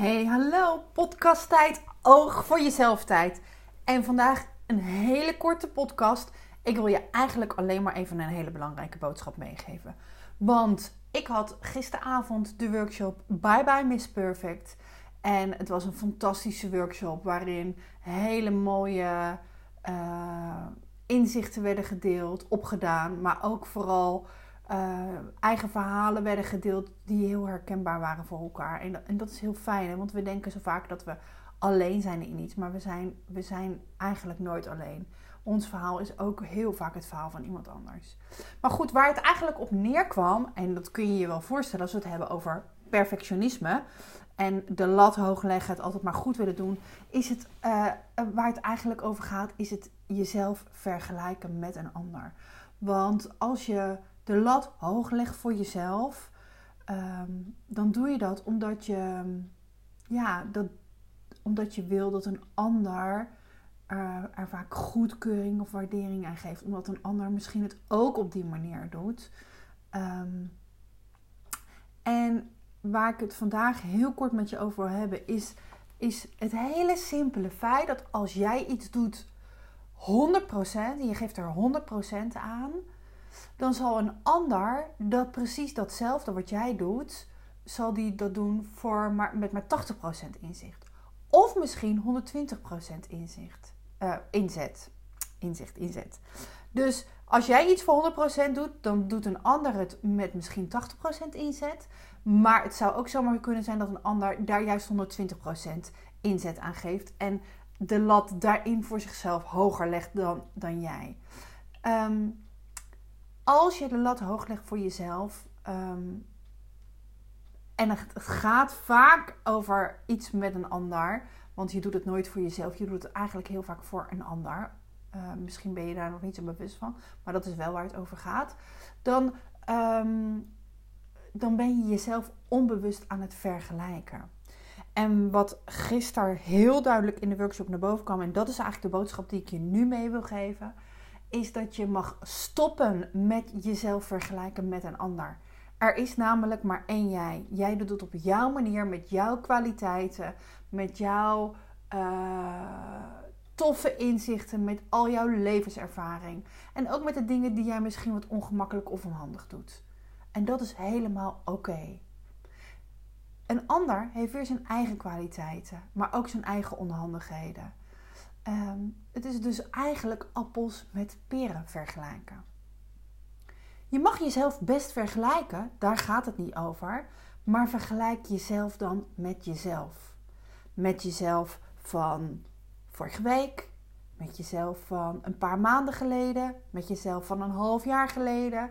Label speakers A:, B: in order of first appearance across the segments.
A: Hey, hallo, podcasttijd, oog voor jezelf tijd. En vandaag een hele korte podcast. Ik wil je eigenlijk alleen maar even een hele belangrijke boodschap meegeven. Want ik had gisteravond de workshop Bye Bye Miss Perfect. En het was een fantastische workshop waarin hele mooie uh, inzichten werden gedeeld, opgedaan. Maar ook vooral uh, eigen verhalen werden gedeeld die heel herkenbaar waren voor elkaar. En, en dat is heel fijn, hè? want we denken zo vaak dat we alleen zijn in iets, maar we zijn, we zijn eigenlijk nooit alleen. Ons verhaal is ook heel vaak het verhaal van iemand anders. Maar goed, waar het eigenlijk op neerkwam, en dat kun je je wel voorstellen als we het hebben over perfectionisme en de lat hoog leggen, het altijd maar goed willen doen, is het uh, waar het eigenlijk over gaat, is het jezelf vergelijken met een ander. Want als je de lat hoog legt voor jezelf, ehm, dan doe je dat omdat je, ja, dat, omdat je wil dat een ander uh, er vaak goedkeuring of waardering aan geeft. Omdat een ander misschien het ook op die manier doet. Ehm, en waar ik het vandaag heel kort met je over wil hebben, is, is het hele simpele feit dat als jij iets doet 100% en je geeft er 100% aan, dan zal een ander dat precies datzelfde wat jij doet, zal die dat doen voor met maar 80% inzicht. Of misschien 120% inzicht, uh, inzet. Inzicht, inzet. Dus als jij iets voor 100% doet, dan doet een ander het met misschien 80% inzet. Maar het zou ook zomaar kunnen zijn dat een ander daar juist 120% inzet aan geeft. En de lat daarin voor zichzelf hoger legt dan, dan jij. Um, als je de lat hoog legt voor jezelf. Um, en het gaat vaak over iets met een ander. Want je doet het nooit voor jezelf. Je doet het eigenlijk heel vaak voor een ander. Uh, misschien ben je daar nog niet zo bewust van. Maar dat is wel waar het over gaat. Dan, um, dan ben je jezelf onbewust aan het vergelijken. En wat gisteren heel duidelijk in de workshop naar boven kwam. En dat is eigenlijk de boodschap die ik je nu mee wil geven is dat je mag stoppen met jezelf vergelijken met een ander. Er is namelijk maar één jij. Jij doet het op jouw manier, met jouw kwaliteiten, met jouw uh, toffe inzichten, met al jouw levenservaring. En ook met de dingen die jij misschien wat ongemakkelijk of onhandig doet. En dat is helemaal oké. Een ander heeft weer zijn eigen kwaliteiten, maar ook zijn eigen onhandigheden. Um, het is dus eigenlijk appels met peren vergelijken. Je mag jezelf best vergelijken, daar gaat het niet over, maar vergelijk jezelf dan met jezelf. Met jezelf van vorige week, met jezelf van een paar maanden geleden, met jezelf van een half jaar geleden,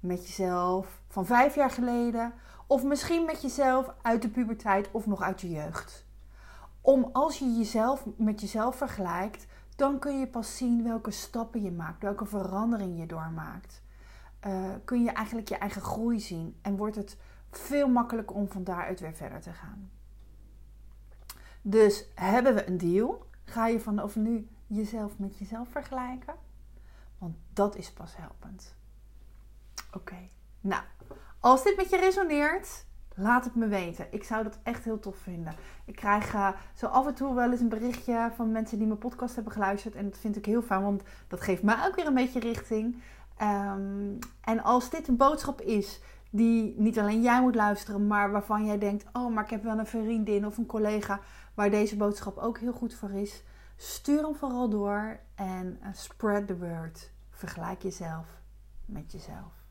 A: met jezelf van vijf jaar geleden, of misschien met jezelf uit de puberteit of nog uit je jeugd. Om als je jezelf met jezelf vergelijkt, dan kun je pas zien welke stappen je maakt, welke verandering je doormaakt. Uh, kun je eigenlijk je eigen groei zien en wordt het veel makkelijker om van daaruit weer verder te gaan. Dus hebben we een deal? Ga je vanaf nu jezelf met jezelf vergelijken? Want dat is pas helpend. Oké, nou, als dit met je resoneert, Laat het me weten. Ik zou dat echt heel tof vinden. Ik krijg uh, zo af en toe wel eens een berichtje van mensen die mijn podcast hebben geluisterd. En dat vind ik heel fijn, want dat geeft mij ook weer een beetje richting. Um, en als dit een boodschap is die niet alleen jij moet luisteren, maar waarvan jij denkt: Oh, maar ik heb wel een vriendin of een collega waar deze boodschap ook heel goed voor is. Stuur hem vooral door en uh, spread the word. Vergelijk jezelf met jezelf.